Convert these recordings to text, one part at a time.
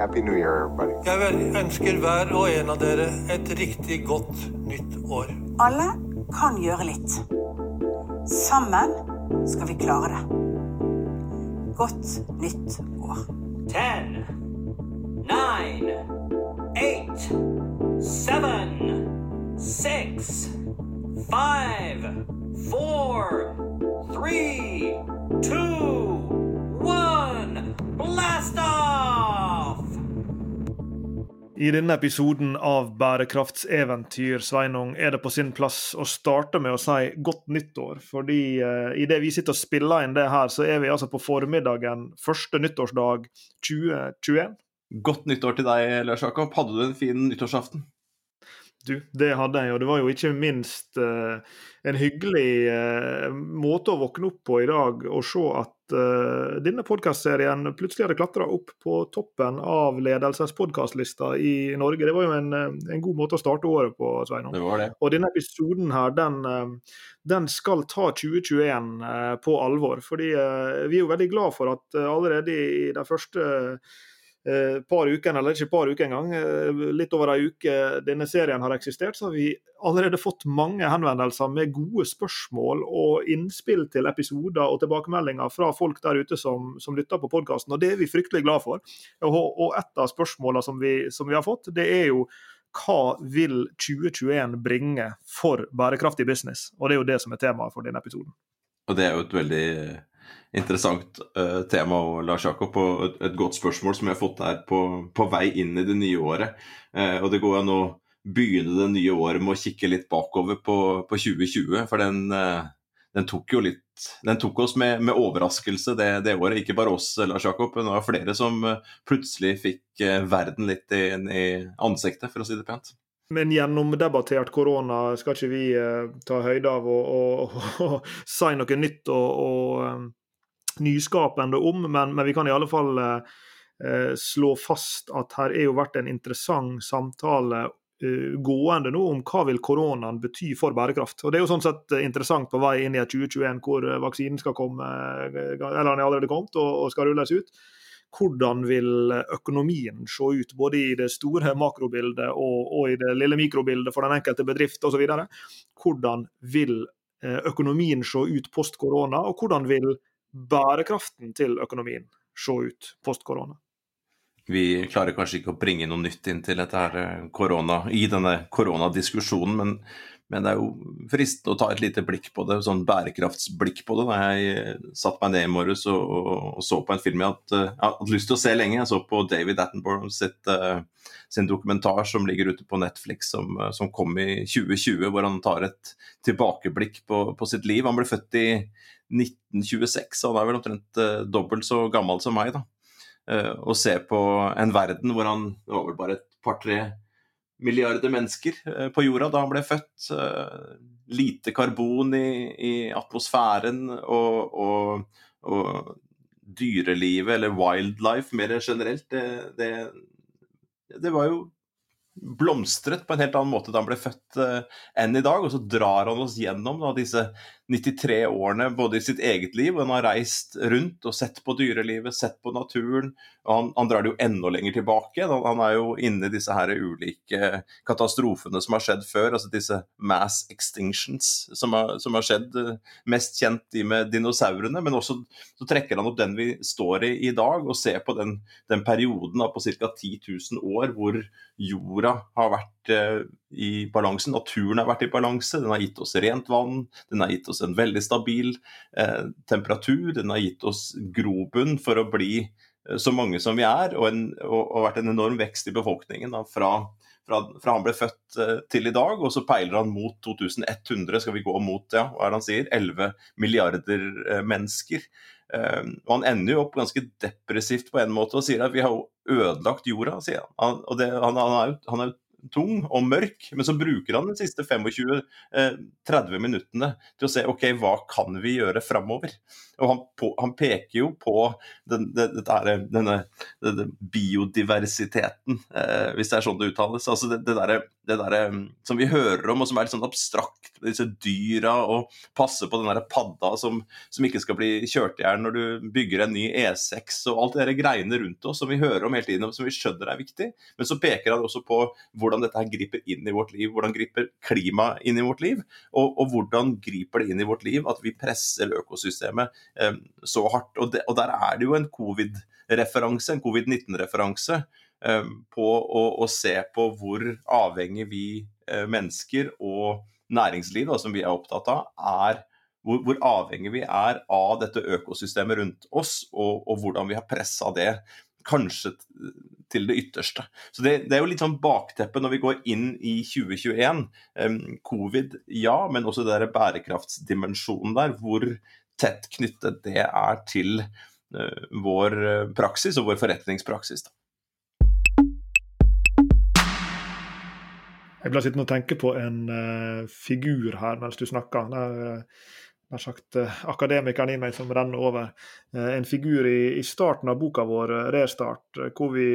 Happy New Year, everybody. Jeg ønsker hver og en av dere et riktig godt nytt år. Alle kan gjøre litt. Sammen skal vi klare det. Godt nytt år. Ten, nine, eight, seven, six, five, four, three, two, one. Blast off! I denne episoden av Bærekraftseventyr Sveinung, er det på sin plass å starte med å si godt nyttår. Fordi eh, idet vi sitter og spiller inn det her, så er vi altså på formiddagen første nyttårsdag 2021. Godt nyttår til deg, Lars Jakob. Hadde du en fin nyttårsaften? Du, det hadde jeg, og det var jo ikke minst uh, en hyggelig uh, måte å våkne opp på i dag og se at uh, denne podkastserien plutselig hadde klatra opp på toppen av ledelsespodkastlista i Norge. Det var jo en, en, god måte å starte året på, Sveinung. Det var det. Og denne episoden her, den, den skal ta 2021 på alvor. Fordi vi er jo veldig glad for at allerede i de første eh, par uker, eller ikke par uker engang, eh, litt over ei uke denne serien har eksistert, så har vi allerede fått mange henvendelser med gode spørsmål og innspill til episoder og tilbakemeldinger fra folk der ute som, som lytter på podkasten, og det er vi fryktelig glad for. Og, og et av spørsmålene som vi, som vi har fått, det er jo hva vil 2021 bringe for bærekraftig business? Og det er jo det som er temaet for denne episoden. Og det er jo et veldig interessant uh, tema, og Lars Jakob, og et, et, godt spørsmål som jeg har fått her på, på vei inn i det nye året. Uh, og det går an å begynne det nye året med å kikke litt bakover på, på 2020, for den, uh, den, tok jo litt Den tok oss med, med overraskelse det, det, året. Ikke bare oss, Lars Jakob, men det var flere som plutselig fikk verden litt inn i ansiktet, for å si det pent. Men gjennomdebattert korona skal ikke vi uh, ta høyde av og, og, og, si noe nytt og, og nyskapende om, men, men, vi kan i alle fall eh, slå fast at her er jo vært en interessant samtale eh, gående nå om hva vil koronaen bety for bærekraft. Og Det er jo sånn sett interessant på vei inn i 2021 hvor vaksinen skal komme, eller den er allerede kommet og, og skal rulles ut hvordan vil økonomien se ut, både i det store makrobildet og, og i det lille mikrobildet for den enkelte bedrift osv. Hvordan vil økonomien se ut post korona, og hvordan vil bærekraften til økonomien se ut post korona? Vi klarer kanskje ikke å bringe noe nytt inn til dette her korona, i denne koronadiskusjonen, men men det er jo fristende å ta et lite blikk på det, sånn bærekraftsblikk på det. Da jeg satte meg ned i morges og, og, og, så på en film jeg hadde, jeg hadde lyst til å se lenge. Jeg så på David Attenborough sitt, uh, sin dokumentar som ligger ute på Netflix, som, som, kom i 2020, hvor han tar et tilbakeblikk på, på sitt liv. Han ble født i 1926, og han er vel omtrent uh, dobbelt så gammel som meg. da. Og se på en verden hvor han Det var vel bare et par-tre milliarder mennesker eh, på jorda da han ble født. Eh, lite karbon i, i atmosfæren og, og, og, dyrelivet, eller wildlife mer generelt, det, det, det, var jo blomstret på en helt annen måte da han ble født enn i dag. Og så drar han oss gjennom da, disse 93 årene både i sitt eget liv, og han har reist rundt og sett på dyrelivet, sett på naturen. og Han, han drar det jo enda lenger tilbake. Han, han, er jo inne i disse her ulike katastrofene som har skjedd før. altså Disse mass extinctions som har, som har skjedd. Mest kjent de med dinosaurene, men også så trekker han opp den vi står i i dag, og ser på den, den perioden da, på ca. 10 000 år hvor jorda har vært i balanse, naturen har vært i balanse. Den har gitt oss rent vann, den har gitt oss en veldig stabil eh, temperatur, den har gitt oss grobunn for å bli eh, så mange som vi er, og, en, og, og vært en enorm vekst i befolkningen da, fra, fra, fra, han ble født til i dag, og så peiler han mot 2100, skal vi gå mot, ja, hva er det han sier, 11 milliarder mennesker. Uh, og Han ender jo opp ganske depressivt på en måte og sier at vi har ødelagt jorda. sier Han og det, han, han, er jo, tung og mørk, men så bruker han de siste 25-30 uh, minuttene til å se ok, hva kan vi gjøre framover. Og han, på, han peker jo på den, den, denne, denne, biodiversiteten, eh, hvis det er sånn det uttales. Altså det, det derre der, som vi hører om, og som er litt sånn abstrakt, disse dyra, og passe på den der padda som, som ikke skal bli kjørt i hjel når du bygger en ny E6, og alt det greiene rundt oss som vi hører om hele tiden, og som vi skjønner er viktig. Men så peker han også på hvordan dette her griper inn i vårt liv, hvordan griper klimaet inn i vårt liv, og, og hvordan griper det inn i vårt liv at vi presser økosystemet så hardt. Og, det, og, der er det jo en covid-referanse, en covid-19-referanse eh, på å, å, se på hvor avhengig vi eh, mennesker og næringsliv, da, som vi er opptatt av, er hvor, hvor, avhengig vi er av dette økosystemet rundt oss, og, og hvordan vi har pressa det kanskje til det ytterste. Så det, det, er jo litt sånn bakteppe når vi går inn i 2021. Um, covid, ja, men også det der bærekraftsdimensjonen der. Hvor tett knyttet det er til uh, vår praksis og vår forretningspraksis. Jeg ble sittende og tenke på en uh, figur her mens du snakka. Nær sagt uh, akademikeren i meg som renner over. Uh, en figur i, i, starten av boka vår, 'Restart', hvor vi,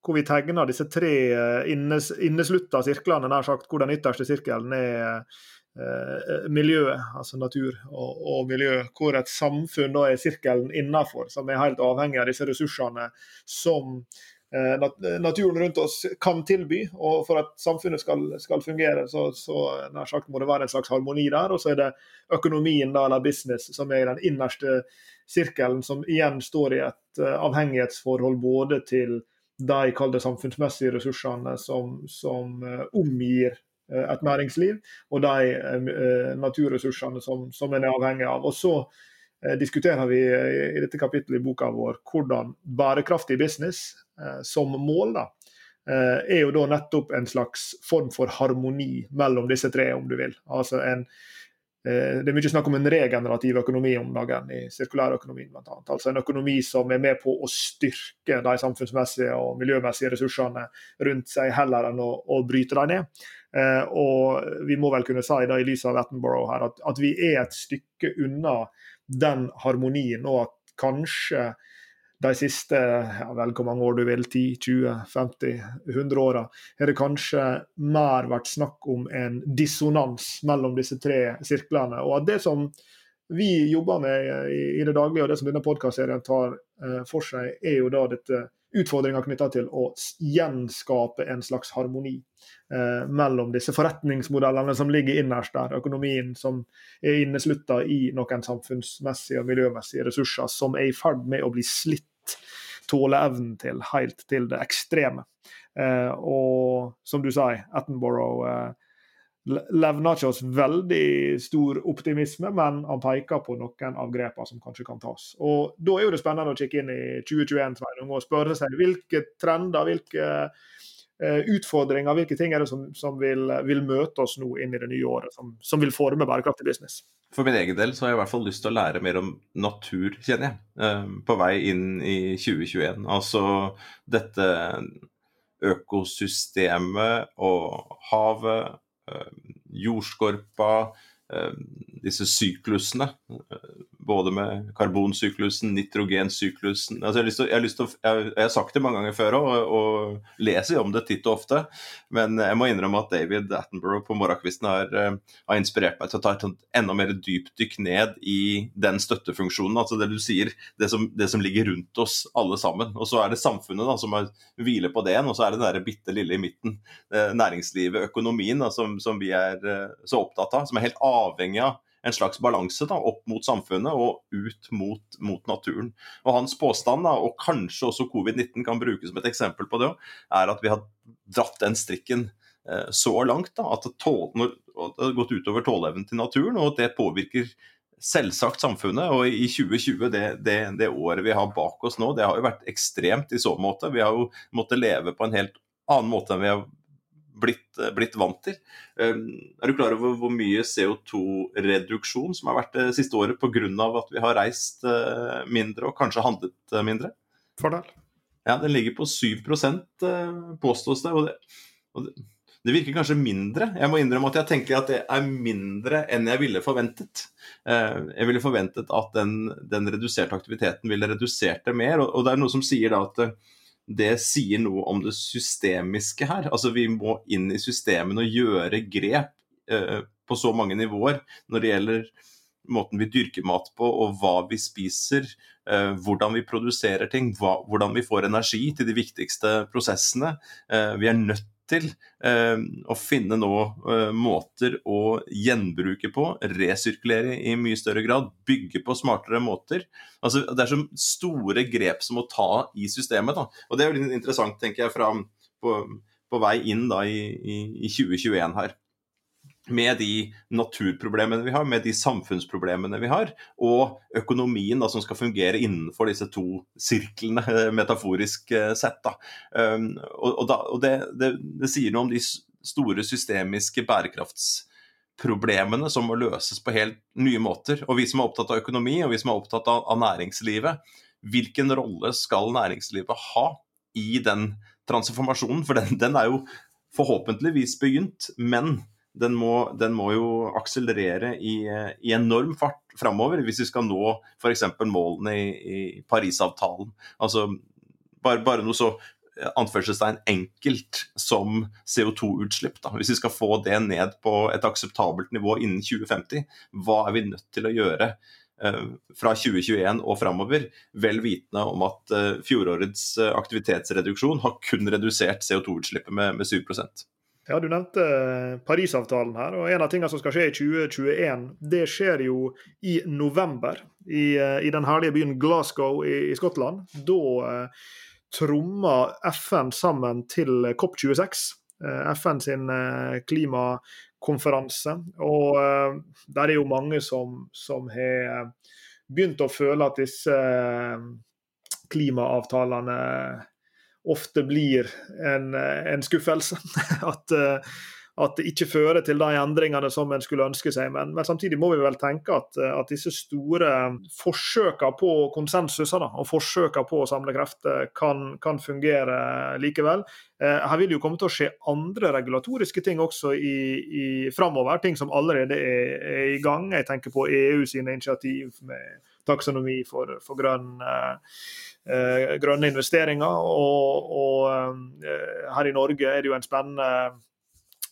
hvor vi tegner disse tre innes, inneslutta sirklene, nær sagt, hvor den ytterste sirkelen er miljøet, altså natur og, og, miljø, hvor et samfunn da er sirkelen innafor, som er helt avhengig av disse ressursene som Eh, naturen rundt oss kan tilby. Og for at samfunnet skal, skal fungere, så, så nær sagt må det være en slags harmoni der. Og så er det økonomien da, eller business som er i den innerste sirkelen, som igjen står i et uh, avhengighetsforhold både til de samfunnsmessige ressursene som, som omgir et næringsliv, og de naturressursene som, som en er avhengig av. Og så Eh, diskuterer vi i dette kapittelet i boka vår hvordan bærekraftig business eh, som mål da, eh, er jo da nettopp en slags form for harmoni mellom disse tre, om du vil. Altså en, det er mye snakk om en regenerativ økonomi om dagen i sirkulærøkonomien bl.a. Altså en økonomi som er med på å styrke de samfunnsmessige og miljømessige ressursene rundt seg, heller enn å, å bryte dem ned. Eh, og vi må vel kunne si da i lys av Attenborough her, at, at vi er et stykke unna den harmonien, og at kanskje de siste ja vel hvor mange år du vil, 10, 20, 50, 100 åra, har det kanskje mer vært snakk om en dissonans mellom disse tre sirklene. Og at det som vi jobber med i, det daglige, og det som denne podkastserien tar eh, for seg, er jo da dette utfordringer knytta til å gjenskape en slags harmoni eh, mellom disse forretningsmodellene som ligger innerst der, økonomien som er inneslutta i noen samfunnsmessige og miljømessige ressurser som er i ferd med å bli slitt tåleevnen til helt til det ekstreme. Eh, og som du sier, Attenborough eh, levner ikke oss veldig stor optimisme, men han peker på noen av grepene som kanskje kan tas. Og Da er jo det spennende å kikke inn i 2021 Sveinung, og spørre seg hvilke trender, hvilke uh, utfordringer, hvilke ting er det som, som vil, vil, møte oss nå inn i det nye året, som, som, vil forme bærekraftig business. For min egen del så har jeg i hvert fall lyst til å lære mer om natur, kjenner jeg, uh, på vei inn i 2021. Altså dette økosystemet og havet Eh, jordskorpa, eh, disse syklusene. Eh, både med karbonsyklusen, nitrogensyklusen altså jeg, har til, jeg, har lyst til, jeg, jeg, har sagt det mange ganger før og, og leser om det titt og ofte. Men jeg må innrømme at David Attenborough på morgenkvisten har, uh, har, inspirert meg til å ta et enda mer dypdykk ned i den støttefunksjonen. Altså det du sier, det som, det som, ligger rundt oss alle sammen. Og så er det samfunnet da, som hviler på det og så er det det bitte lille i midten. næringslivet, økonomien, da, som, som vi er uh, så opptatt av. Som er helt avhengig av en slags balanse da, opp mot samfunnet og ut mot, mot naturen. Og Hans påstand, da, og kanskje også covid-19 kan brukes som et eksempel på det, er at vi har dratt den strikken eh, så langt da, at det, tål, det har gått utover tåleevnen til naturen, og det påvirker selvsagt samfunnet. Og i 2020, det, det, det, året vi har bak oss nå, det har jo vært ekstremt i så måte. Vi har jo måttet leve på en helt annen måte enn vi har blitt, eh, blitt, vant til. Ehm, er du klar over hvor mye CO2-reduksjon som har vært det siste året pga. at vi har reist eh, mindre og kanskje handlet eh, mindre? Fordel. Ja, den ligger på 7% påstås det. Og det, og det Det virker kanskje mindre. Jeg må innrømme at jeg tenker at det er mindre enn jeg ville forventet. Jeg ville forventet at den, den reduserte aktiviteten ville redusert det mer. Og det er noe som sier da at det sier noe om det systemiske her. Altså Vi må inn i systemene og gjøre grep eh, på så mange nivåer når det gjelder måten vi dyrker mat på, og hva vi spiser, hvordan vi produserer ting, hvordan vi får energi til de viktigste prosessene. Vi er nødt til eh, å finne nå eh, måter å gjenbruke på, resirkulere i mye større grad, bygge på smartere måter. Altså, det er så store grep som må ta i systemet. Da. Og Det er jo litt interessant, tenker jeg, fra, på, på, vei inn da, i, i, i 2021 her med de naturproblemene vi har, med de samfunnsproblemene vi har, og økonomien da, som skal fungere innenfor disse to sirklene, metaforisk eh, sett. Da. Um, og, og, da, og det, det, det, sier noe om de store systemiske bærekraftsproblemene som må løses på helt nye måter. Og vi som er opptatt av økonomi, og vi som er opptatt av, av næringslivet, hvilken rolle skal næringslivet ha i den transformasjonen? For den, den er jo forhåpentligvis begynt, men den må, den må jo akselerere i, i, enorm fart framover hvis vi skal nå f.eks. målene i, i Parisavtalen. Altså bare, bare noe så anførselstegn enkelt som CO2-utslipp. Hvis vi skal få det ned på et akseptabelt nivå innen 2050, hva er vi nødt til å gjøre eh, fra 2021 og framover, vel vitende om at eh, fjorårets eh, aktivitetsreduksjon har kun redusert CO2-utslippet med, med 7 ja, Du nevnte eh, Parisavtalen her. og En av tingene som skal skje i 2021, det skjer jo i november. I, eh, i den herlige byen Glasgow i, i Skottland. Da eh, trommer FN sammen til COP26. Eh, FN sin klimakonferanse. Og der er jo mange som, som har begynt å føle at disse klimaavtalene ofte blir en, en skuffelse. At, eh, at, det ikke fører til de endringene som en skulle ønske seg. Men, men samtidig må vi vel tenke at, at disse store forsøkene på konsensuser og forsøkene på å samle krefter kan, kan, fungere likevel. Eh, her vil jo komme til å skje andre regulatoriske ting også i, i framover. Ting som allerede er, er, i gang. Jeg tenker på EU sine initiativ med taksonomi for, for grønn eh, Eh, grønne investeringer. Og, og eh, her i Norge er det jo en spennende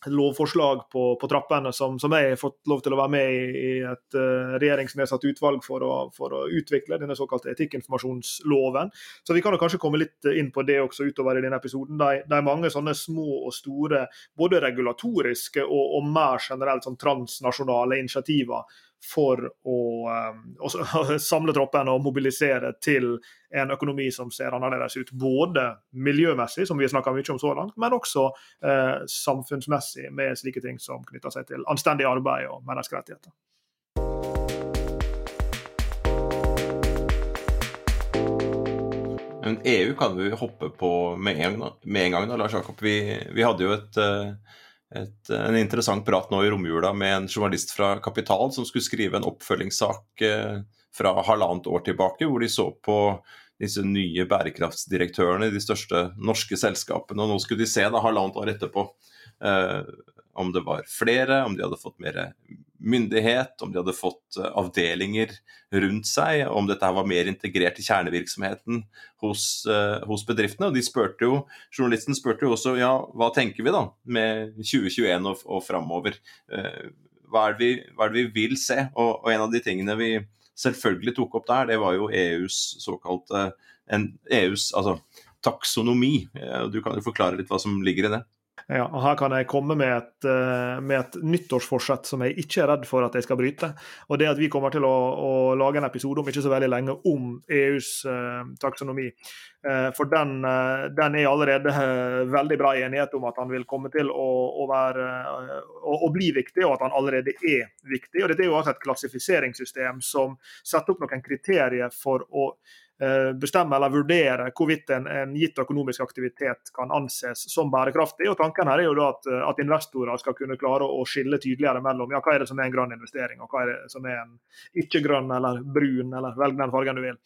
lovforslag på, på trappene som, som, jeg har fått lov til å være med i, i et uh, regjeringsnedsatt utvalg for å, for å, utvikle, denne såkalte etikkinformasjonsloven. Så vi kan jo kanskje komme litt inn på det også utover i denne episoden. Det, det er mange sånne små og store, både regulatoriske og, og mer generelt sånn transnasjonale initiativer for å, um, å samle troppene og mobilisere til en økonomi som ser annerledes ut. Både miljømessig, som vi har snakka mye om så langt, men også eh, samfunnsmessig, med slike ting som knytter seg til anstendig arbeid og menneskerettigheter. Men EU kan vi hoppe på med en, med en gang, da, Lars Jakob. Vi, vi hadde jo et uh et, en interessant prat nå i romjula med en journalist fra Kapital som skulle skrive en oppfølgingssak eh, fra halvannet år tilbake, hvor de så på disse nye bærekraftsdirektørene i de største norske selskapene. Og nå skulle de se da halvannet år etterpå eh, om det var flere, om de hadde fått mer myndighet, om de hadde fått eh, avdelinger rundt seg, om dette var mer integrert i kjernevirksomheten hos, uh, hos, bedriftene. Og spurte jo, Journalisten spurte jo også ja, hva tenker vi da med 2021 og, og framover. Uh, hva, er vi, hva, er det vi, vil se? Og, og, en av de tingene vi selvfølgelig tok opp der, det var jo EUs såkalte EUs altså, taksonomi. Du kan jo forklare litt hva som ligger i det? Ja, og Her kan jeg komme med et, eh, med et, nyttårsforsett som jeg ikke er redd for at jeg skal bryte. Og det at Vi kommer til å, å lage en episode om ikke så veldig lenge om EUs eh, taksonomi. Eh, for den, eh, den, er allerede veldig bra enighet om at han vil komme til å, å, være, å, bli viktig, og at han allerede er viktig. Og Dette er jo altså et klassifiseringssystem som setter opp noen kriterier for å Eh, bestemme eller vurdere hvorvidt en, en, gitt økonomisk aktivitet kan anses som bærekraftig. og Tanken her er jo da at, at investorer skal kunne klare å skille tydeligere mellom ja, hva er det som er en grønn investering, og hva er det som er en ikke-grønn eller brun, eller velg den fargen du vil.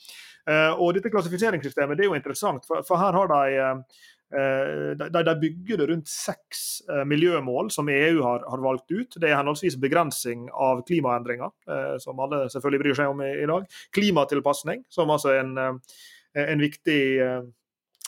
Uh, og Dette klassifiseringssystemet det er jo interessant, for, for her har de de, de, bygger det rundt seks miljømål som EU har, har, valgt ut. Det er henholdsvis begrensing av klimaendringer, som alle selvfølgelig bryr seg om i, i dag. Klimatilpasning, som altså er en, en viktig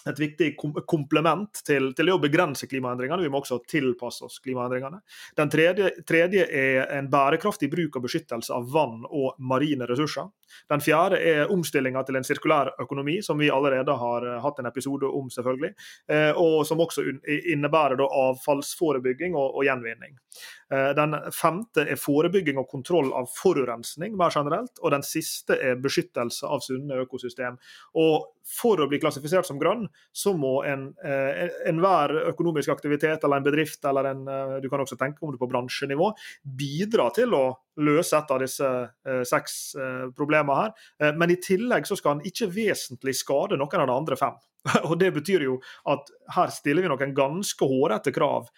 et viktig komplement til, til, å begrense klimaendringene. Vi må også tilpasse oss klimaendringene. Den tredje, tredje, er en bærekraftig bruk og beskyttelse av vann og marine ressurser. Den fjerde er omstillinga til en sirkulær økonomi, som vi allerede har eh, hatt en episode om, selvfølgelig. Eh, og som også innebærer avfallsforebygging og, og gjenvinning. Eh, den femte er forebygging og kontroll av forurensning mer generelt. Og den siste er beskyttelse av sunne økosystem. Og for å bli klassifisert som grønn, så må eh, enhver en økonomisk aktivitet eller en bedrift, eller en, eh, du kan også tenke om det på bransjenivå, bidra til å løse et av disse eh, seks problemene her. Men i tillegg så skal den ikke vesentlig skade noen av de andre fem. Og Det betyr jo at her stiller vi noen ganske hårete krav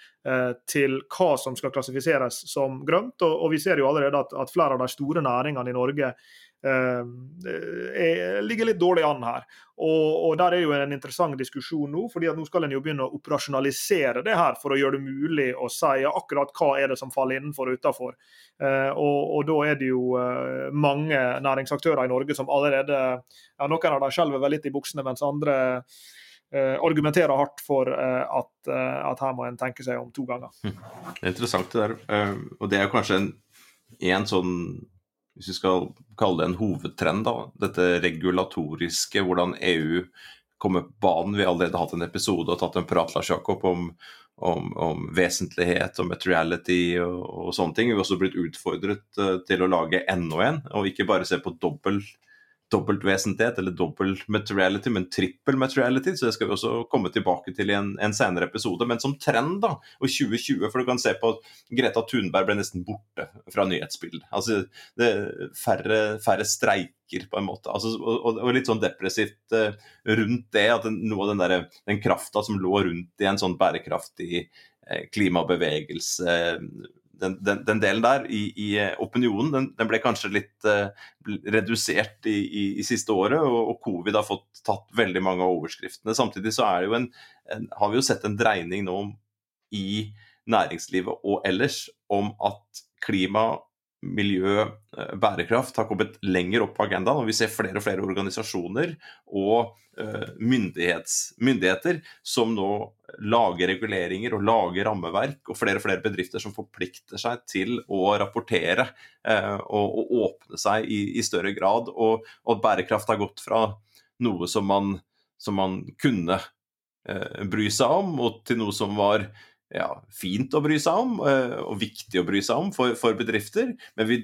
til hva som skal klassifiseres som grønt. Og, og vi ser jo allerede at, at, flere av de store næringene i Norge er, ligger litt dårlig an her. Og, og, Der er jo en interessant diskusjon nå, fordi at nå skal en jo begynne å operasjonalisere det her for å gjøre det mulig å si akkurat hva er det som faller innenfor og utenfor. Eh, og, og, da er det jo eh, mange næringsaktører i Norge som allerede ja, Noen av dem skjelver vel litt i buksene, mens andre Uh, argumenterer hardt for at, at, her må en tenke seg om to ganger. Det er interessant det der. Og det er kanskje en, en sånn hvis vi skal kalle det en hovedtrend, da, dette regulatoriske, hvordan EU kommer på banen. Vi har allerede hatt en episode og tatt en prat Lars Jakob, om, om, om, vesentlighet og materiality og, og, sånne ting. Vi har også blitt utfordret uh, til å lage enda en, og ikke bare se på dobbel dobbeltvesentlighet eller dobbel materiality, men trippel materiality. Så det skal vi også komme tilbake til i en, en, senere episode. Men som trend, da, og 2020, for du kan se på at Greta Thunberg ble nesten borte fra nyhetsbildet. Altså det færre, færre streiker, på en måte. Altså, og, og, litt sånn depressivt uh, rundt det, at den, noe av den, der, den krafta som lå rundt i en sånn bærekraftig uh, klimabevegelse, den, den, den, delen der i, i eh, opinionen den, den, ble kanskje litt uh, redusert i, i, i, siste året, og, og, covid har fått tatt veldig mange av overskriftene. Samtidig så en, en, har vi jo sett en dreining nå i næringslivet og ellers om at klima miljø, eh, bærekraft har kommet lenger opp på agendaen. og Vi ser flere og flere organisasjoner og uh, myndigheter som nå lager reguleringer og lager rammeverk, og flere og flere bedrifter som forplikter seg til å rapportere uh, og, åpne seg i, større grad. Og, og, bærekraft har gått fra noe som man, som man kunne bry seg om, og til noe som var ja, fint å bry seg om, eh, og viktig å bry seg om for, for bedrifter. Men vi,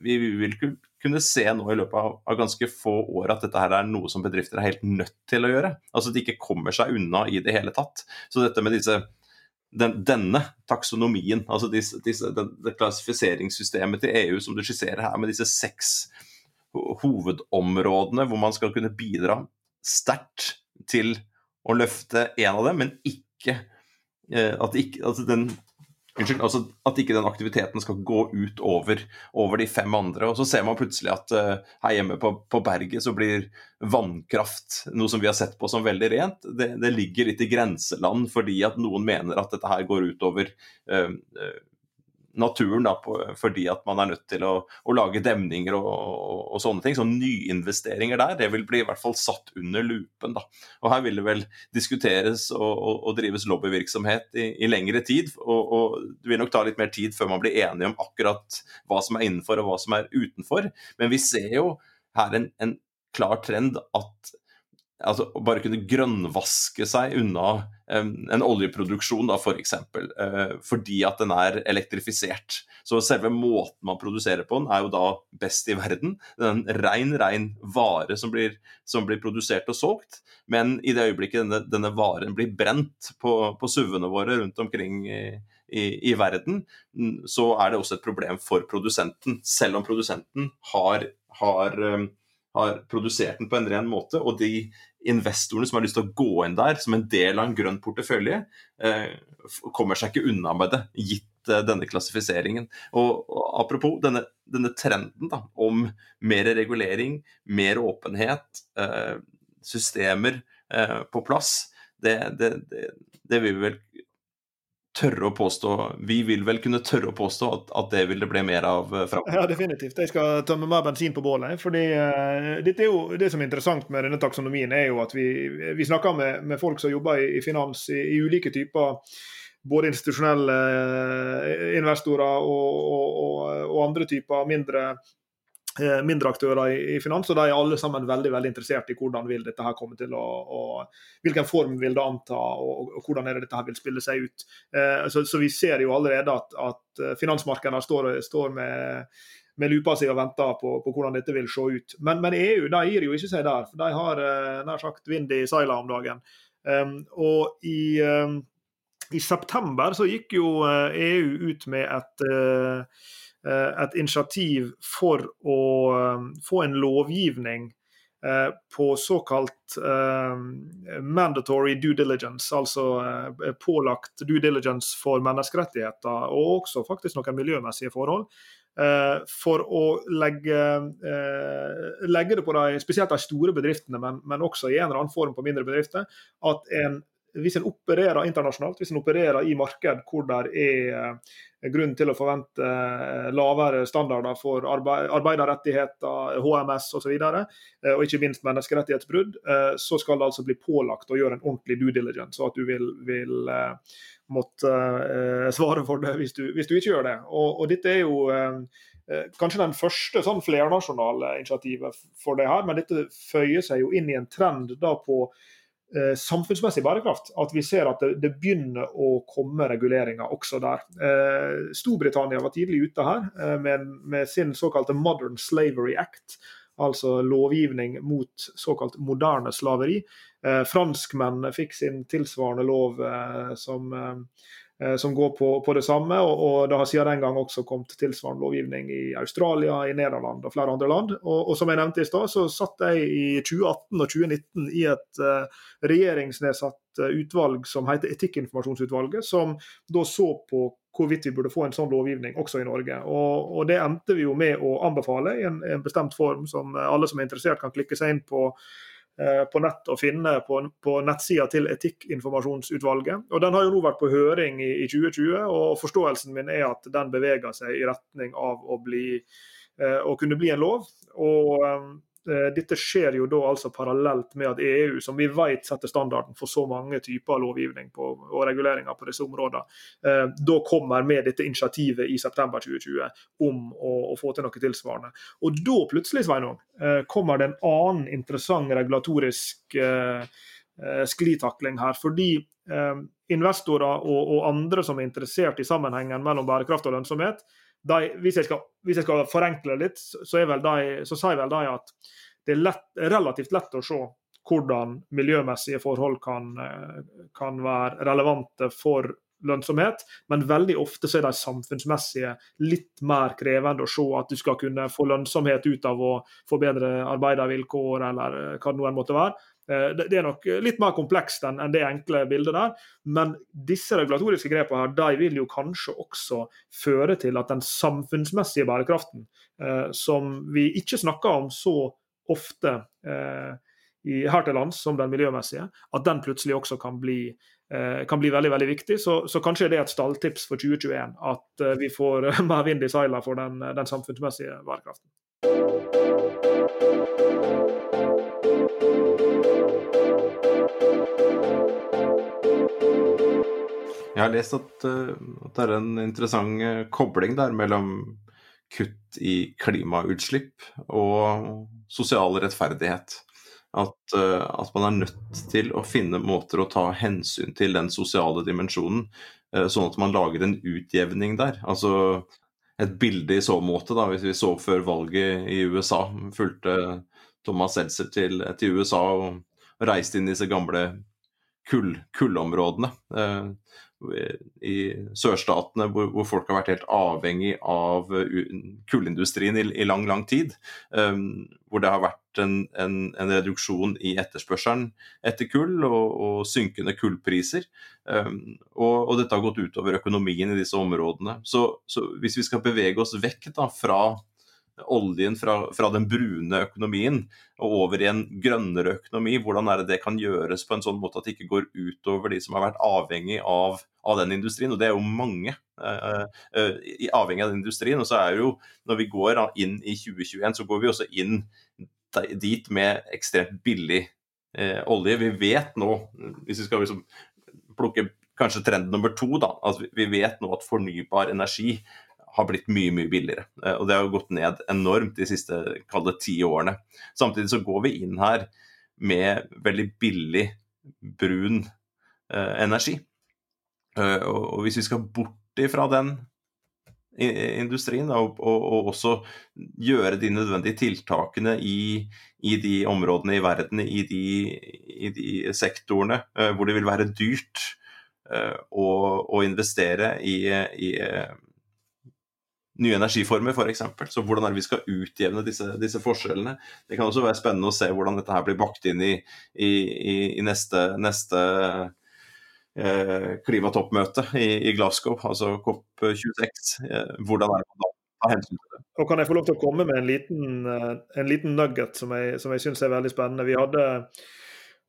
vi, vil kunne se nå i løpet av, av, ganske få år at dette her er noe som bedrifter er helt nødt til å gjøre. Altså at de ikke kommer seg unna i det hele tatt. Så dette med disse den, denne taksonomien, altså disse, disse, den, det klassifiseringssystemet til EU som du skisserer her, med disse seks hovedområdene hvor man skal kunne bidra sterkt til å løfte en av dem, men ikke at, ikke, altså den, unnskyld, altså at ikke den aktiviteten skal gå ut over, over, de fem andre. Og så ser man plutselig at uh, her hjemme på, på, berget så blir vannkraft noe som vi har sett på som veldig rent. Det, det ligger litt i grenseland fordi at noen mener at dette her går utover uh, uh, naturen da, på, fordi at man er nødt til å, å lage demninger og, og, og, sånne ting. Så nyinvesteringer der, det vil bli i hvert fall satt under lupen. da. Og her vil det vel diskuteres og, og drives lobbyvirksomhet i, i, lengre tid. Og, det vil nok ta litt mer tid før man blir enige om akkurat hva som er innenfor og hva som er utenfor. Men vi ser jo her en, en klar trend at altså, bare kunne grønnvaske seg unna en oljeproduksjon, da. For uh, fordi at den er elektrifisert. Så selve måten man produserer på den, er jo da best i verden. Det er en rein, rein vare som blir, som blir produsert og solgt. Men i det øyeblikket denne, denne varen blir brent på, på SUV-ene våre rundt omkring i, i, i, verden, så er det også et problem for produsenten. Selv om produsenten har, har um, har produsert den på en ren måte, og de investorene som har lyst til å gå inn der som en del av en grønn portefølje, eh, kommer seg ikke unna med det, gitt eh, denne klassifiseringen. Og, Apropos denne, denne trenden da, om mer regulering, mer åpenhet, eh, systemer på plass. det, det, det, det vil vi vel tørre å påstå Vi vil vel kunne tørre å påstå at, at det vil det bli mer av uh, framover? Ja, definitivt. Jeg skal tømme mer bensin på bålet. fordi uh, dette er jo, Det som er interessant med denne taksonomien, er jo at vi, vi snakker med, med folk som jobber i, i finans i, i, ulike typer både institusjonelle uh, investorer og, og, og, og, andre typer mindre Eh, mindre aktører i, finans, og de er alle sammen veldig veldig interessert i hvordan vil dette her komme til å, og Hvilken form vil det anta, og, og, hvordan er det dette her vil spille seg ut. Eh, så, så, vi ser jo allerede at, at eh, finansmarkedene står, står med, med lupa si og venter på, på, hvordan dette vil se ut. Men, men EU de gir jo ikke seg der. for De har eh, nær sagt vind i seilene om dagen. Um, og i, um, i, september så gikk jo EU e ut med et uh, Eh, et initiativ for å eh, få en lovgivning eh, på såkalt mandatory due diligence, altså pålagt due diligence for menneskerettigheter, og også faktisk noen miljømessige forhold. For å legge, legge det på de, spesielt de store bedriftene, men, men, også i en eller annen form på mindre bedrifter, at en hvis en opererer internasjonalt, hvis en opererer i marked hvor det er grunn til å forvente eh, lavere standarder for arbeiderrettigheter, HMS osv., og, så videre, og ikke minst menneskerettighetsbrudd, eh, så skal det altså bli pålagt å gjøre en ordentlig due diligence, og at du vil, vil måtte svare for det hvis du, hvis du, ikke gjør det. Og, og dette er jo kanskje den første sånn flernasjonale initiativet for det her, men dette føyer seg jo inn i en trend da på eh, samfunnsmessig bærekraft. At vi ser at det, det, begynner å komme reguleringer også der. Eh, Storbritannia var tidlig ute her eh, med, med, sin såkalte Modern Slavery Act. Altså lovgivning mot såkalt moderne slaveri. Eh, franskmenn fikk sin tilsvarende lov eh, som eh, Eh, som går på, på det samme. Og, og, det har siden den gang også kommet tilsvarende lovgivning i Australia, i Nederland og flere andre land. Og, og som jeg nevnte i stad, så satt jeg i 2018 og 2019 i et uh, regjeringsnedsatt uh, utvalg som heter Etikkinformasjonsutvalget, som da så på hvorvidt vi burde få en sånn lovgivning også i Norge. Og, og det endte vi jo med å anbefale i en, en bestemt form som alle som er interessert kan klikke seg inn på Eh, på nett å finne på, på nettsida til Etikkinformasjonsutvalget. Og Den har jo nå vært på høring i, i, 2020, og forståelsen min er at den beveger seg i retning av å, bli, eh, å kunne bli en lov. Og eh, Eh, dette skjer jo da altså parallelt med at EU, som vi vet setter standarden for så mange typer lovgivning på, og reguleringer på disse områdene, eh, da kommer med dette initiativet i september 2020 om å, å få til noe tilsvarende. Og da plutselig, Sveinung, eh, kommer det en annen interessant regulatorisk eh, eh sklitakling her. fordi eh, investorer og, og, andre som er interessert i sammenhengen mellom bærekraft og lønnsomhet, de, hvis, jeg skal, hvis, jeg skal, forenkle litt, så, de, så sier vel de at det er lett, relativt lett å se hvordan miljømessige forhold kan, kan være relevante for lønnsomhet, men veldig ofte så er de samfunnsmessige litt mer krevende å se. At du skal kunne få lønnsomhet ut av å få bedre arbeidervilkår, eller hva det nå måtte være. Eh, det er nok litt mer komplekst enn det enkle bildet der. Men disse regulatoriske grepene her, de vil jo kanskje også føre til at den samfunnsmessige bærekraften, eh, som vi ikke snakker om så ofte eh, her til lands som den miljømessige, at den plutselig også kan bli, kan bli veldig veldig viktig. Så, så, kanskje det er et stalltips for 2021 at vi får mer vind i seilene for den, den samfunnsmessige bærekraften. Jeg har lest at, uh, at, det er en interessant uh, kobling der mellom kutt i klimautslipp og sosial rettferdighet. At, uh, at, man er nødt til å finne måter å ta hensyn til den sosiale dimensjonen, sånn at man lager en utjevning der. Altså et bilde i så måte, da, hvis vi så før valget i USA, fulgte Thomas Seltzer til, til USA og reiste inn i disse gamle kull, kullområdene i sørstatene hvor, hvor, folk har vært helt avhengig av kullindustrien i, i lang, lang tid. Um, hvor det har vært en, en, en, reduksjon i etterspørselen etter kull og, og synkende kullpriser. Um, og, og, dette har gått utover økonomien i disse områdene. Så, så hvis vi skal bevege oss vekk da, fra oljen fra, fra, den brune økonomien og over i en grønnere økonomi, hvordan er det det kan gjøres på en sånn måte at det ikke går utover de som har vært avhengig av, av den industrien, og det er jo mange uh, uh, avhengig av den industrien. Og så er jo, når vi går inn i 2021, så går vi også inn dit med ekstremt billig uh, olje. Vi vet nå, hvis vi skal liksom plukke kanskje trend nummer to, da, at vi vet nå at fornybar energi har blitt mye mye billigere. Eh, og Det har gått ned enormt de siste kalde ti årene. Samtidig så går vi inn her med veldig billig brun eh, energi. Eh, og, hvis vi skal bort ifra den industrien og, og, og, også gjøre de nødvendige tiltakene i, i de områdene i verden, i de, i de sektorene eh, hvor det vil være dyrt å, å, investere i, i nye energiformer f.eks. Så hvordan er det vi skal utjevne disse, disse, forskjellene? Det kan også være spennende å se hvordan dette her blir bakt inn i, i, i neste, neste eh, klimatoppmøte i, i, Glasgow, altså COP26. Eh, hvordan er det man? Og Kan jeg få lov til å komme med en liten, eh, en liten nugget som jeg, som jeg syns er veldig spennende? Vi hadde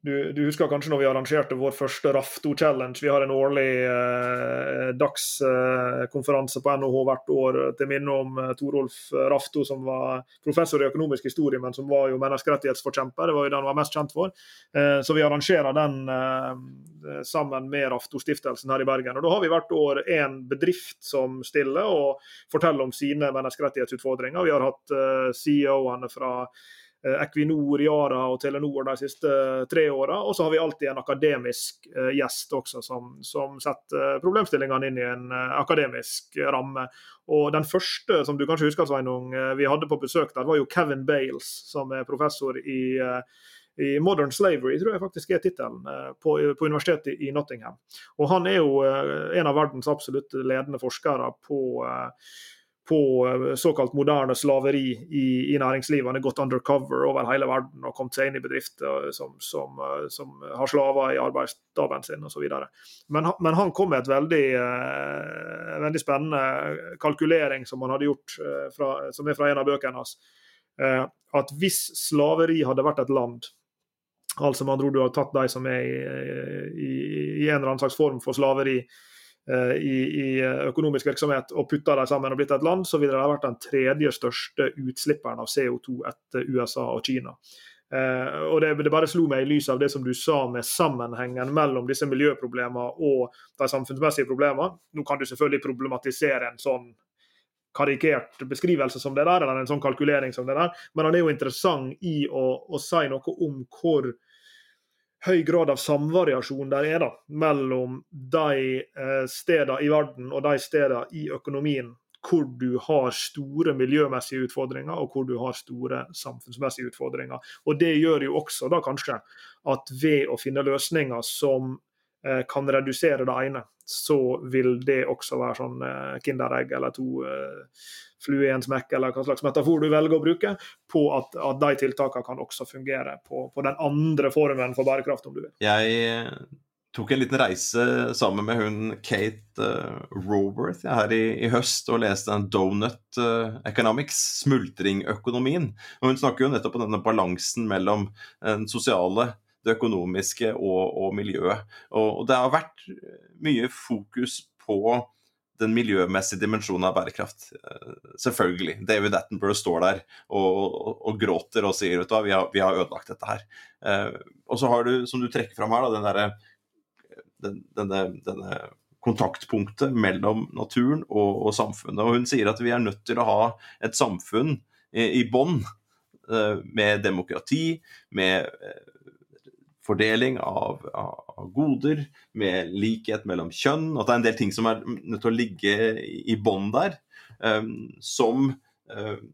du, du, husker kanskje når vi arrangerte vår første Rafto-challenge. Vi har en årlig eh, dagskonferanse eh, på NHH hvert år til minne om eh, Torolf Rafto, som var professor i økonomisk historie, men som var jo menneskerettighetsforkjemper. Det var jo den han var mest kjent for. Eh, så vi arrangerer den eh, sammen med Rafto-stiftelsen her i Bergen. Og Da har vi hvert år en bedrift som stiller og forteller om sine menneskerettighetsutfordringer. Vi har hatt eh, CEO-ene fra Eh, Equinor, Yara og Telenor de siste tre åra. Og så har vi alltid en akademisk eh, gjest også, som, som setter problemstillingene inn i en eh, akademisk ramme. Og Den første som du kanskje husker, Sveinung, vi hadde på besøk der, var jo Kevin Bales, som er professor i i Modern Slavery, tror jeg faktisk er tittelen, på, på, universitetet i Nottingham. Og Han er jo en av verdens absolutt ledende forskere på på eh, såkalt moderne slaveri i, i næringslivet. Han har gått undercover over hele verden og kommet seg inn i bedrifter som, som, eh, som har slaver i arbeidsdagen sin osv. Men, men han kom med et veldig, eh, veldig, spennende kalkulering som han hadde gjort, fra, som er fra en av bøkene hans. at hvis slaveri hadde vært et land, altså med andre ord du har tatt de som er i, i, i en eller annen slags form for slaveri, Eh, i, i, økonomisk virksomhet og putta dem sammen og blitt et land, så ville det ha vært den tredje største utslipperen av CO2 etter USA og Kina. Eh, og det, det, bare slo meg i lys av det som du sa med sammenhengen mellom disse miljøproblemene og de samfunnsmessige problemene. Nå kan du selvfølgelig problematisere en sånn karikert beskrivelse som det der, eller en sånn kalkulering som det der, men han er jo interessant i å, å si noe om hvor høy grad av samvariasjon der er da, mellom de eh, stedene i verden og de stedene i økonomien hvor du har store miljømessige utfordringer og hvor du har store samfunnsmessige utfordringer. Og Det gjør jo også da kanskje at ved å finne løsninger som eh, kan redusere det ene, så vil det også være sånn eh, Kinderegg eller to eh, flue i en smekk, eller hva slags metafor du velger å bruke, på at, at de tiltakene kan også fungere på, på, den andre formen for bærekraft, om du vil. Jeg eh, tok en liten reise sammen med hun Kate uh, Roworth ja, her i, i, høst og leste en Donut uh, Economics, smultringøkonomien. Og Hun snakker jo nettopp om denne balansen mellom den sosiale det økonomiske og, og miljøet. Og, og, det har vært mye fokus på den miljømessige dimensjonen av bærekraft. Eh, selvfølgelig. David Attenborough står der og, og, gråter og sier du vi har, vi har ødelagt dette her. Eh, og så har du, som du trekker fram her, da, den der, den, denne, denne, kontaktpunktet mellom naturen og, og, samfunnet. Og hun sier at vi er nødt til å ha et samfunn i, i bånn eh, med demokrati, med eh, fordeling av, av, goder, med likhet mellom kjønn. At det er en del ting som er nødt til å ligge i bånn der. Um, som um,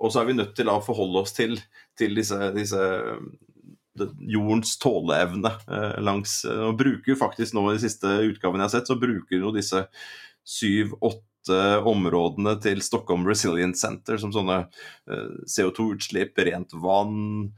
Og så er vi nødt til å forholde oss til, til disse, disse jordens tåleevne uh, langs uh, Og bruker faktisk nå i de siste utgavene jeg har sett, så bruker jo disse syv-åtte områdene til Stockholm Resilience Center som sånne uh, CO2-utslipp, rent vann,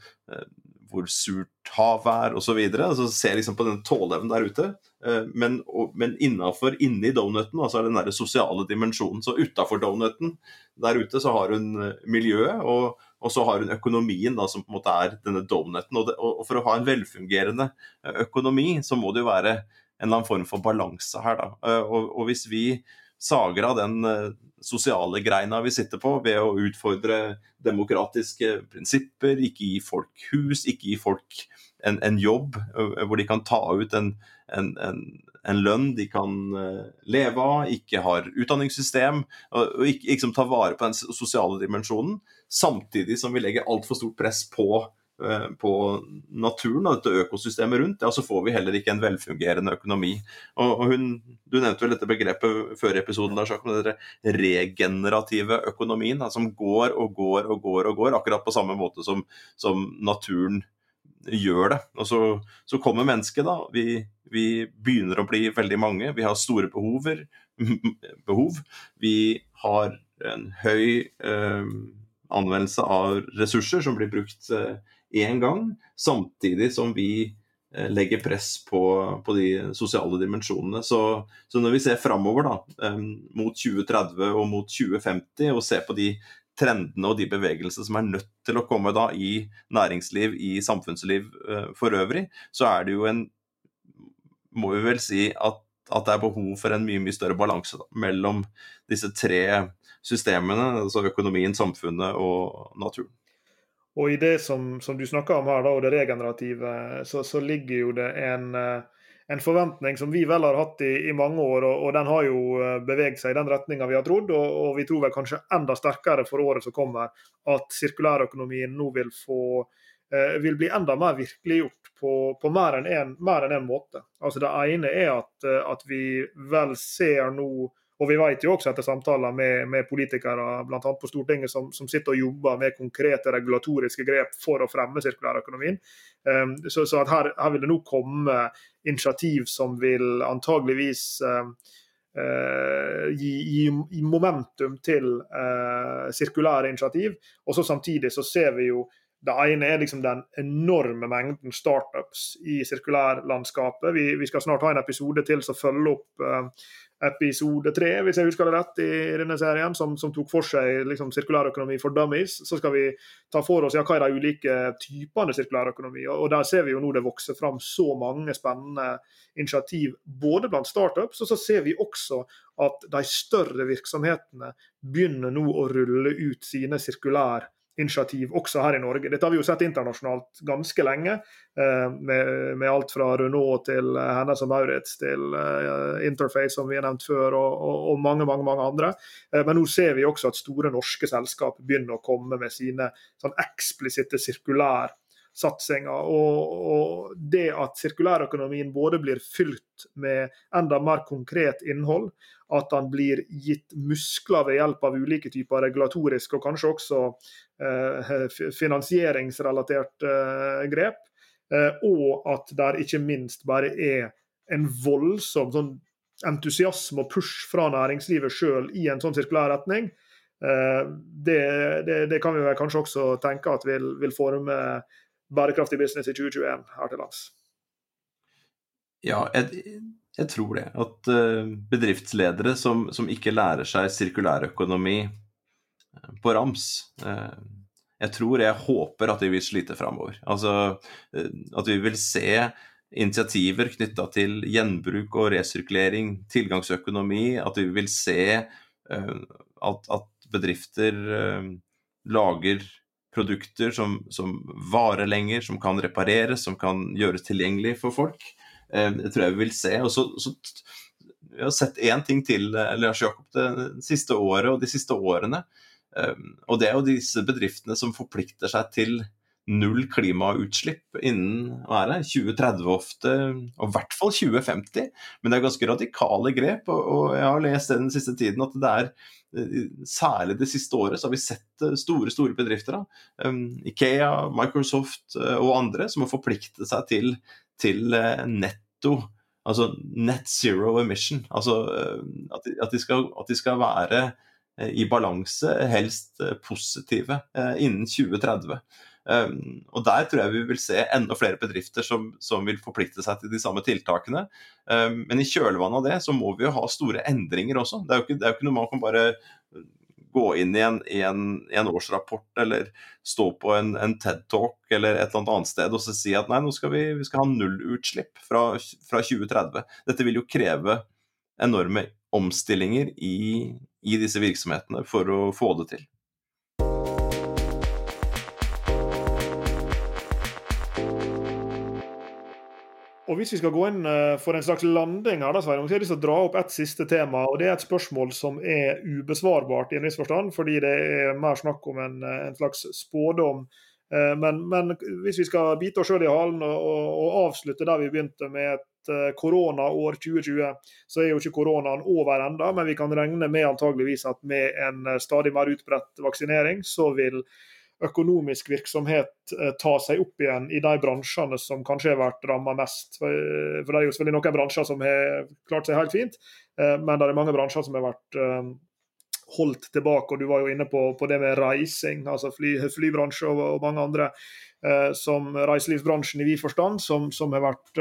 hvor surt havet er osv. Altså, ser liksom på den tåleevnen der ute. Eh, men, men innafor, inni donuten, altså den der sosiale dimensjonen. Så utafor donuten der ute så har hun eh, miljøet, og, og, så har hun økonomien, da, som på en måte er denne donuten. Og, og, for å ha en velfungerende eh, økonomi, så må det jo være en eller annen form for balanse her, da. Og, og hvis vi sager av den sosiale greina vi sitter på, ved å utfordre demokratiske prinsipper, ikke gi folk hus, ikke gi folk en, en jobb hvor de kan ta ut en, en, en lønn de kan leve av, ikke har utdanningssystem, og, og ikke, ikke ta vare på den sosiale dimensjonen, samtidig som vi legger altfor stort press på Eh, på naturen og dette økosystemet rundt, ja, så får vi heller ikke en velfungerende økonomi. Og, og hun, Du nevnte vel dette begrepet før i episoden, der, med den regenerative økonomien, da, som går og går og går og går, akkurat på samme måte som, som naturen gjør det. Og så, så kommer mennesket, da. Vi, vi, begynner å bli veldig mange. Vi har store behover, behov. Vi har en høy eh, anvendelse av ressurser som blir brukt eh, én gang, samtidig som vi eh, legger press på, på de sosiale dimensjonene. Så, så, når vi ser framover mot 2030 og mot 2050, og ser på de trendene og de bevegelsene som er nødt til å komme da i næringsliv, i samfunnsliv uh, for øvrig, så er det jo en Må vi vel si at, at det er behov for en mye, mye større balanse mellom disse tre systemene, altså økonomien, samfunnet og naturen. Og i det som, som du snakker om her, da, og det regenerative, så, så ligger jo det en, eh, en, forventning som vi vel har hatt i, i mange år, og, og, den har jo eh, beveget seg i den retninga vi har trodd. Og, og, vi tror vel kanskje enda sterkere for året som kommer, at sirkulærøkonomien nå vil få eh, vil bli enda mer virkeliggjort på, på mer enn en, en, en måte. Altså Det ene er at, at vi vel ser nå og vi vet jo også etter samtaler med, med politikere annet på Stortinget som, som, sitter og jobber med konkrete regulatoriske grep for å fremme sirkulærøkonomien. Um, så, så her, her, vil det nå komme initiativ som vil antageligvis um, uh, gi, gi, gi, momentum til uh, sirkulære initiativ. Og så samtidig så ser vi jo det ene er liksom den enorme mengden startups i sirkulærlandskapet. Vi, vi skal snart ha en episode til som følger opp uh, episode tre, hvis jeg husker det rett, i, denne serien, som, som tok for seg liksom, sirkulærøkonomi for dummies. Så skal vi ta for oss ja, hva er de ulike typene sirkulærøkonomi. Og, og Der ser vi jo nå det vokser fram så mange spennende initiativ, både blant startups, og så ser vi også at de større virksomhetene begynner nå å rulle ut sine sirkulær initiativ også her i Norge. Dette har vi jo sett internasjonalt ganske lenge, eh, med, med, alt fra Renault til eh, Hennes og Maurits til uh, Interface, som vi har nevnt før, og, og, mange mange, mange andre. Men nå ser vi også at store norske selskap begynner å komme med sine sånn eksplisitte sirkulær satsinger. Og, og, det at sirkulærøkonomien både blir fylt med enda mer konkret innhold, at den blir gitt muskler ved hjelp av ulike typer regulatorisk og kanskje også eh, finansieringsrelatert eh, grep, eh, og at det ikke minst bare er en voldsom sånn entusiasme og push fra næringslivet sjøl i en sånn sirkulær retning, eh, det, det, det, kan vi kanskje også tenke at vil, vil forme bærekraftig business i 2021 her til lands. Ja, jeg, jeg tror det. At uh, bedriftsledere som, som, ikke lærer seg sirkulærøkonomi uh, på rams uh, Jeg tror, jeg håper at de vil slite framover. Altså at vi vil se initiativer knytta til gjenbruk og resirkulering, tilgangsøkonomi. At vi vil se at, at, bedrifter lager produkter som, som varer lenger, som kan repareres, som kan gjøres tilgjengelig for folk. Eh, det tror jeg vi vil se. Og så, så vi har sett én ting til eh, Lars Jakob, det siste året og de siste årene. Eh, og det er jo disse bedriftene som forplikter seg til null klimautslipp innen hva det, 2030 ofte, og i hvert fall 2050. Men det er ganske radikale grep, og, jeg har lest den siste tiden at det er Særlig det siste året så har vi sett store store bedrifter, da, Ikea, Microsoft og andre, som har forpliktet seg til, til netto Altså net zero emission. Altså eh, at de, skal, at de skal, være eh, i balanse, helst eh, positive, innen 2030. Um, og Der tror jeg vi vil se enda flere bedrifter som, som vil forplikte seg til de samme tiltakene. Um, men i kjølvannet av det så må vi jo ha store endringer også. Det er jo ikke, er jo ikke noe man kan bare gå inn i en, i, en, i en, årsrapport eller stå på en, en TED-talk eller et eller annet sted og så si at nei, nå skal vi, vi skal ha nullutslipp fra, fra 2030. Dette vil jo kreve enorme omstillinger i, i disse virksomhetene for å få det til. Og Hvis vi skal gå inn eh, for en slags landing her, da, så har jeg lyst til å dra opp et siste tema. og Det er et spørsmål som er ubesvarbart i en viss forstand, fordi det er mer snakk om en, eh, en slags spådom. Eh, men, men, hvis vi skal bite oss sjøl i halen og, og, og, avslutte der vi begynte, med et koronaår 2020, så er jo ikke koronaen over enda, men vi kan regne med antageligvis at med en stadig mer utbredt vaksinering, så vil økonomisk virksomhet eh, ta seg opp igjen i de bransjene som kanskje har vært rammet mest. For, eh, det er jo selvfølgelig noen bransjer som har klart seg helt fint, eh, men det er mange bransjer som har vært holdt tilbake. og Du var jo inne på, på det med reising, altså fly, flybransje og, og, mange andre, som reiselivsbransjen i vid forstand, som, som har vært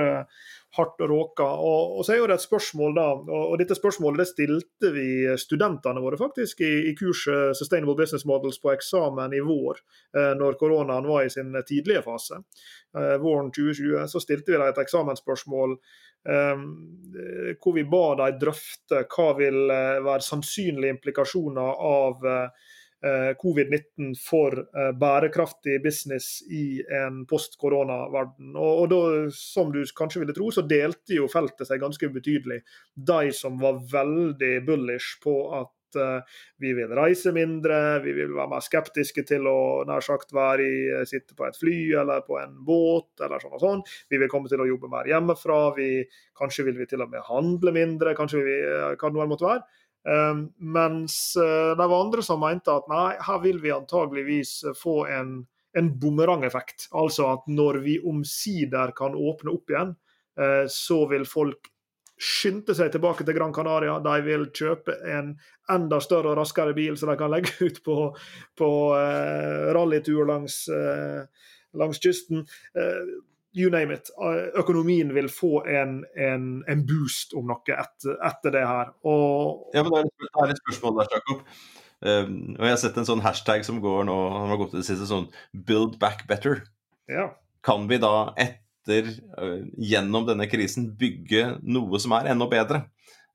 hardt råka. Og, og, så er jo det et spørsmål da, og, dette spørsmålet det stilte vi studentene våre faktisk i, i, kurset Sustainable Business Models på eksamen i vår, eh, når koronaen var i sin tidlige fase. Eh, våren 2020 så stilte vi dem et eksamensspørsmål eh, hvor vi ba dem drøfte hva vil være sannsynlige implikasjoner av covid-19 for eh, bærekraftig business i en post-korona-verden. Og, og da, som du kanskje ville tro, så delte jo feltet seg ganske betydelig. De som var veldig bullish på at uh, vi vil reise mindre, vi vil være mer skeptiske til å nær sagt være i, sitte på et fly eller på en båt, eller sånn og sånn. Vi vil komme til å jobbe mer hjemmefra. Vi, kanskje vil vi til og med handle mindre, kanskje vi, hva det måtte være. Um, mens uh, det var andre som mente at nei, her vil vi antageligvis få en, en bumerangeffekt. Altså at når vi omsider kan åpne opp igjen, uh, så vil folk skynde seg tilbake til Gran Canaria. De vil kjøpe en enda større og raskere bil så de kan legge ut på, på uh, rallytur langs, langs kysten. Uh, you name it. Eh, økonomien vil få en, en, en boost om noe etter, etter, det her. Og... Ja, men Det er et spørsmål der, Jakob. Um, og Jeg har sett en sånn hashtag som går nå, han har gått til det siste, sånn 'build back better'. Ja. Kan vi da etter, uh, gjennom denne krisen, bygge noe som er enda bedre?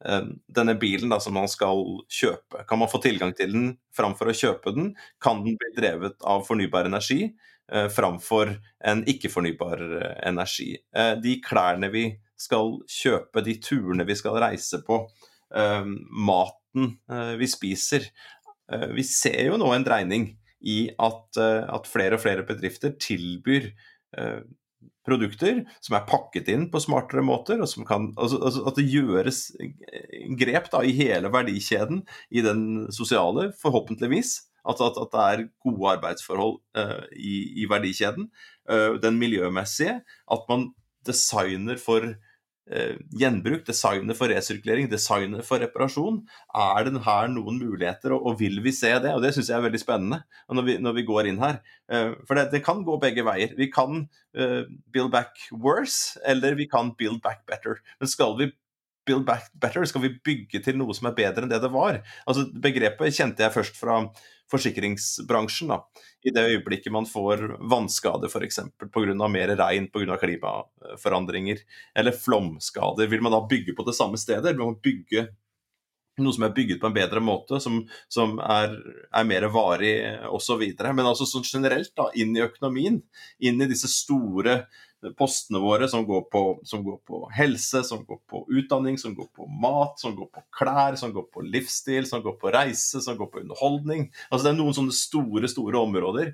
Uh, denne bilen da, som man skal kjøpe, kan man få tilgang til den framfor å kjøpe den? Kan den bli drevet av fornybar energi? Eh, framfor en ikke-fornybar eh, energi. Eh, de klærne vi skal kjøpe, de turene vi skal reise på, maten vi spiser. Vi ser jo nå en dreining i at, at flere og flere bedrifter tilbyr produkter som er pakket inn på smartere måter, og kan, altså, altså, at det gjøres grep da, i hele verdikjeden, i den sosiale, forhåpentligvis, at, at, at det er gode arbeidsforhold uh, i, i, verdikjeden. Uh, den miljømessige. At man designer for uh, gjenbruk, designer for resirkulering, designer for reparasjon. Er det her noen muligheter, og, og vil vi se det? Og Det syns jeg er veldig spennende når vi, når vi går inn her. for det, det, kan gå begge veier. Vi kan build back worse, eller vi kan build back better. Men skal vi build back better? Skal vi bygge til noe som er bedre enn det det var? Altså Begrepet kjente jeg først fra forsikringsbransjen. da. I det øyeblikket man får vannskader f.eks. pga. mer regn pga. klimaforandringer, eller flomskader, vil man da bygge på det samme stedet? Eller vil man bygge noe som er bygget på en bedre måte, som, som er, er, mer varig osv. Men altså sånn generelt da, inn i økonomien, inn i disse store postene våre som går, på, som går, på, helse, som går på utdanning, som går på mat, som går på klær, som går på livsstil, som går på reise, som går på underholdning. Altså Det er noen sånne store, store områder.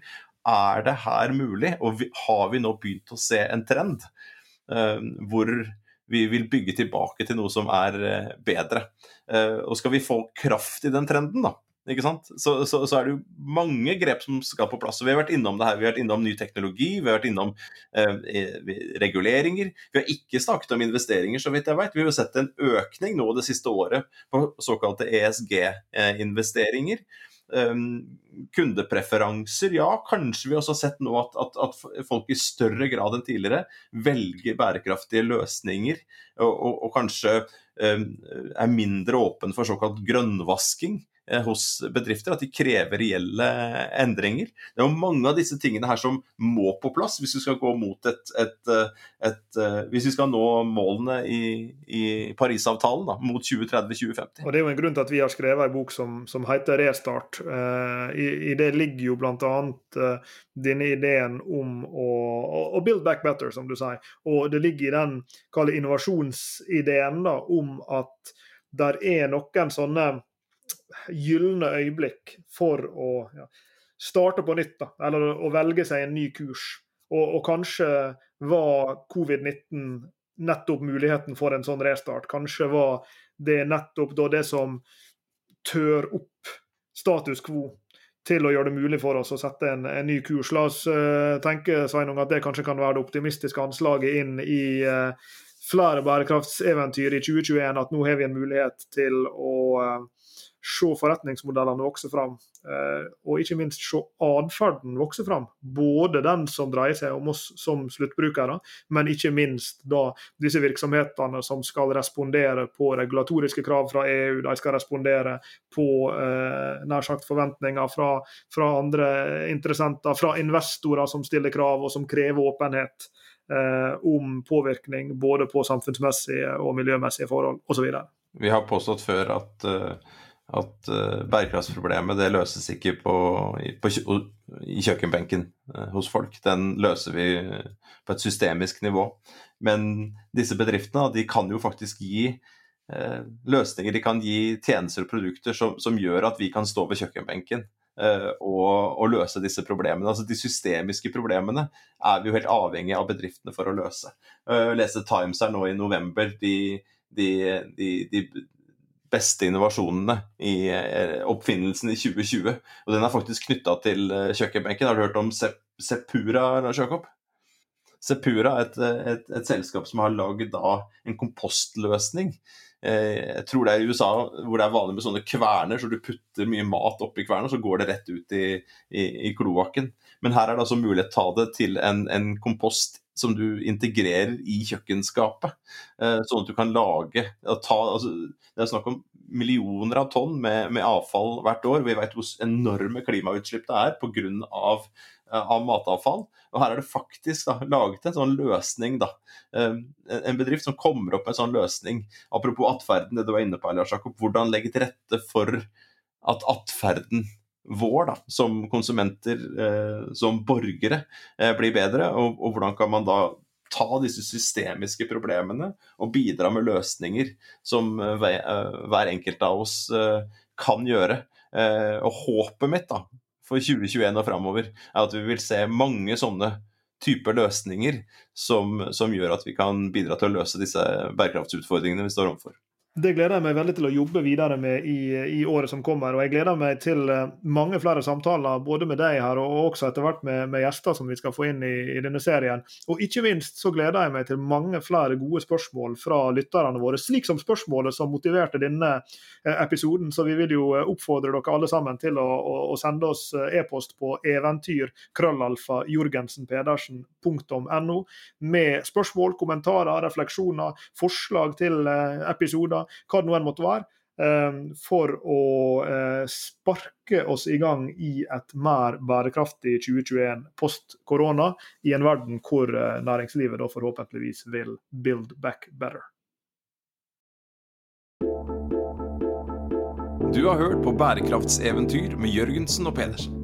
Er det her mulig, og vi, har vi nå begynt å se en trend uh, hvor vi vil bygge tilbake til noe som er uh, bedre? Uh, og skal vi få kraft i den trenden, da, ikke sant? Så, så, så, er det jo mange grep som skal på plass. og Vi har vært innom det her, vi har vært innom ny teknologi, vi har vært innom eh, reguleringer. Vi har ikke snakket om investeringer, så vidt jeg vet. Vi har sett en økning nå det siste året på såkalte ESG-investeringer. Um, kundepreferanser, ja, kanskje vi også har sett nå at, at, at, folk i større grad enn tidligere velger bærekraftige løsninger, og, og, og kanskje um, er mindre åpen for såkalt grønnvasking. Eh, hos bedrifter, at de krever reelle endringer. Det er jo mange av disse tingene her som må på plass hvis vi skal gå mot et, et, et, et eh, Hvis vi skal nå målene i, i Parisavtalen da, mot 2030-2050. Og Det er jo en grunn til at vi har skrevet en bok som, som heter 'Restart'. I, i, det ligger jo bl.a. Uh, denne ideen om å, å, build back better, som du sier. Og det ligger i den innovasjonsideen da, om at der er noen sånne gylne øyeblikk for å ja, starte på nytt, da, eller å velge seg en ny kurs. Og, og kanskje var covid-19 nettopp muligheten for en sånn restart. Kanskje var det nettopp da det som tør opp status quo til å gjøre det mulig for oss å sette en, en ny kurs. La oss uh, tenke Sveinung, at det kanskje kan være det optimistiske anslaget inn i uh, flere bærekraftseventyr i 2021, at nå har vi en mulighet til å uh, se forretningsmodellene vokse fram, eh, og ikke minst se atferden vokse fram. Både den som dreier seg om oss som sluttbrukere, men ikke minst da disse virksomhetene som skal respondere på regulatoriske krav fra EU. De skal respondere på eh, nær sagt forventninger fra, fra andre interessenter, fra investorer som stiller krav og som krever åpenhet. Eh, om påvirkning både på samfunnsmessige og miljømessige forhold osv. Vi har påstått før at uh at uh, bærekraftsproblemet det løses ikke på, på, i kjøkkenbenken uh, hos folk. Den løser vi uh, på et systemisk nivå. Men disse bedriftene de kan jo faktisk gi løsninger, de kan gi tjenester og produkter som, som, gjør at vi kan stå ved kjøkkenbenken. Og, og, løse disse problemene. Altså De systemiske problemene er vi jo helt avhengig av bedriftene for å løse. Jeg leste Times her nå i november. De, de, de, de beste innovasjonene i eh, oppfinnelsen i 2020. Og den er faktisk knytta til eh, kjøkkenbenken. Har du hørt om Sepura, Lars Jakob? Sepura er et, et, et, selskap som har lagd en kompostløsning. Eh, jeg tror det er i USA hvor det er vanlig med sånne kverner, så du putter mye mat oppi kvernen, så går det rett ut i, i, i kloakken. Men her er det altså mulighet til å ta det til en, en kompost som du integrerer i kjøkkenskapet. Eh, sånn at du kan lage ta, altså, Det er snakk om millioner av tonn med, med, avfall hvert år. Vi vet hvor enorme klimautslipp det er pga. Eh, av matavfall. Og her er det faktisk da, laget en sånn løsning. da, eh, En bedrift som kommer opp med en sånn løsning. Apropos atferden, det du var inne på, Elias Jakob. Hvordan legge til rette for at atferden vår da, som konsumenter, eh, som borgere, eh, blir bedre? Og, og, hvordan kan man da ta disse systemiske problemene og bidra med løsninger som eh, eh hver enkelt av oss eh, kan gjøre? Og håpet mitt da, for 2021 og framover er at vi vil se mange sånne typer løsninger som, som gjør at vi kan bidra til å løse disse bærekraftsutfordringene vi står overfor. Det gleder jeg meg veldig til å jobbe videre med i, i, året som kommer. Og jeg gleder meg til eh, mange flere samtaler, både med deg her og også etter hvert med, med gjester som vi skal få inn i, i, denne serien. Og ikke minst så gleder jeg meg til mange flere gode spørsmål fra lytterne våre, slik som spørsmålet som motiverte denne eh, episoden. Så vi vil jo eh, oppfordre dere alle sammen til å, å, å sende oss e-post på eventyr krøllalfa med spørsmål, kommentarer, refleksjoner, forslag til episoder hva det nå enn måtte være, ehm, for å eh, sparke oss i gang i et mer bærekraftig 2021 post korona, i en verden hvor eh, næringslivet da forhåpentligvis vil build back better. Du har hørt på Bærekraftseventyr med Jørgensen og Pedersen.